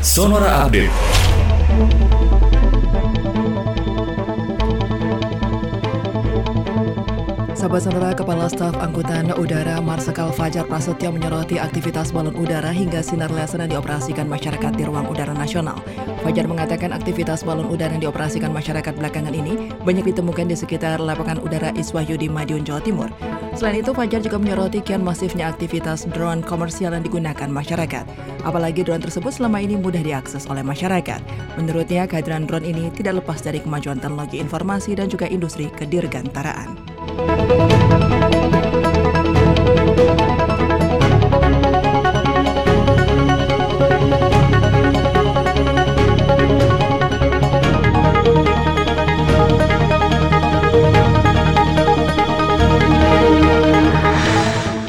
Sonora Update. Sahabat Sonora Kepala Staf Angkutan Udara Marsikal Fajar Prasetyo menyoroti aktivitas balon udara hingga sinar laser yang dioperasikan masyarakat di ruang udara nasional. Fajar mengatakan aktivitas balon udara yang dioperasikan masyarakat belakangan ini banyak ditemukan di sekitar lapangan udara Iswahyu di Madiun, Jawa Timur. Selain itu, Fajar juga menyoroti kian masifnya aktivitas drone komersial yang digunakan masyarakat. Apalagi drone tersebut selama ini mudah diakses oleh masyarakat. Menurutnya, kehadiran drone ini tidak lepas dari kemajuan teknologi informasi dan juga industri kedirgantaraan. Thank you.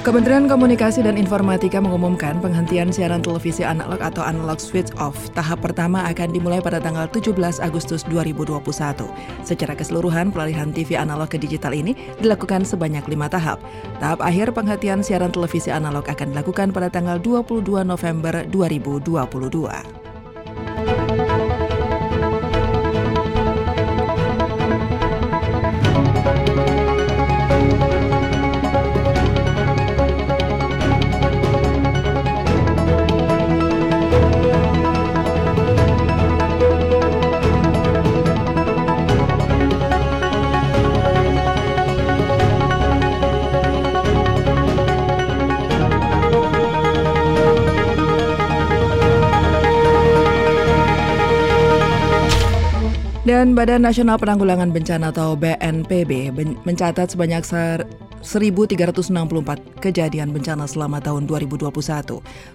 Kementerian Komunikasi dan Informatika mengumumkan penghentian siaran televisi analog atau analog switch off. Tahap pertama akan dimulai pada tanggal 17 Agustus 2021. Secara keseluruhan, peralihan TV analog ke digital ini dilakukan sebanyak lima tahap. Tahap akhir penghentian siaran televisi analog akan dilakukan pada tanggal 22 November 2022. Dan Badan Nasional Penanggulangan Bencana atau BNPB mencatat sebanyak 1.364 kejadian bencana selama tahun 2021.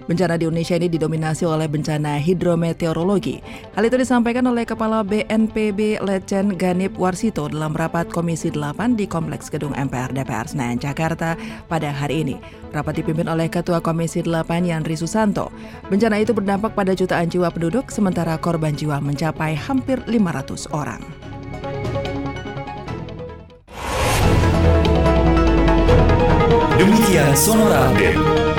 Bencana di Indonesia ini didominasi oleh bencana hidrometeorologi. Hal itu disampaikan oleh Kepala BNPB Letjen Ganip Warsito dalam rapat Komisi 8 di Kompleks Gedung MPR DPR Senayan, Jakarta pada hari ini. Rapat dipimpin oleh Ketua Komisi 8 Yandri Susanto. Bencana itu berdampak pada jutaan jiwa penduduk, sementara korban jiwa mencapai hampir 500 orang. Demikian Sonora Update.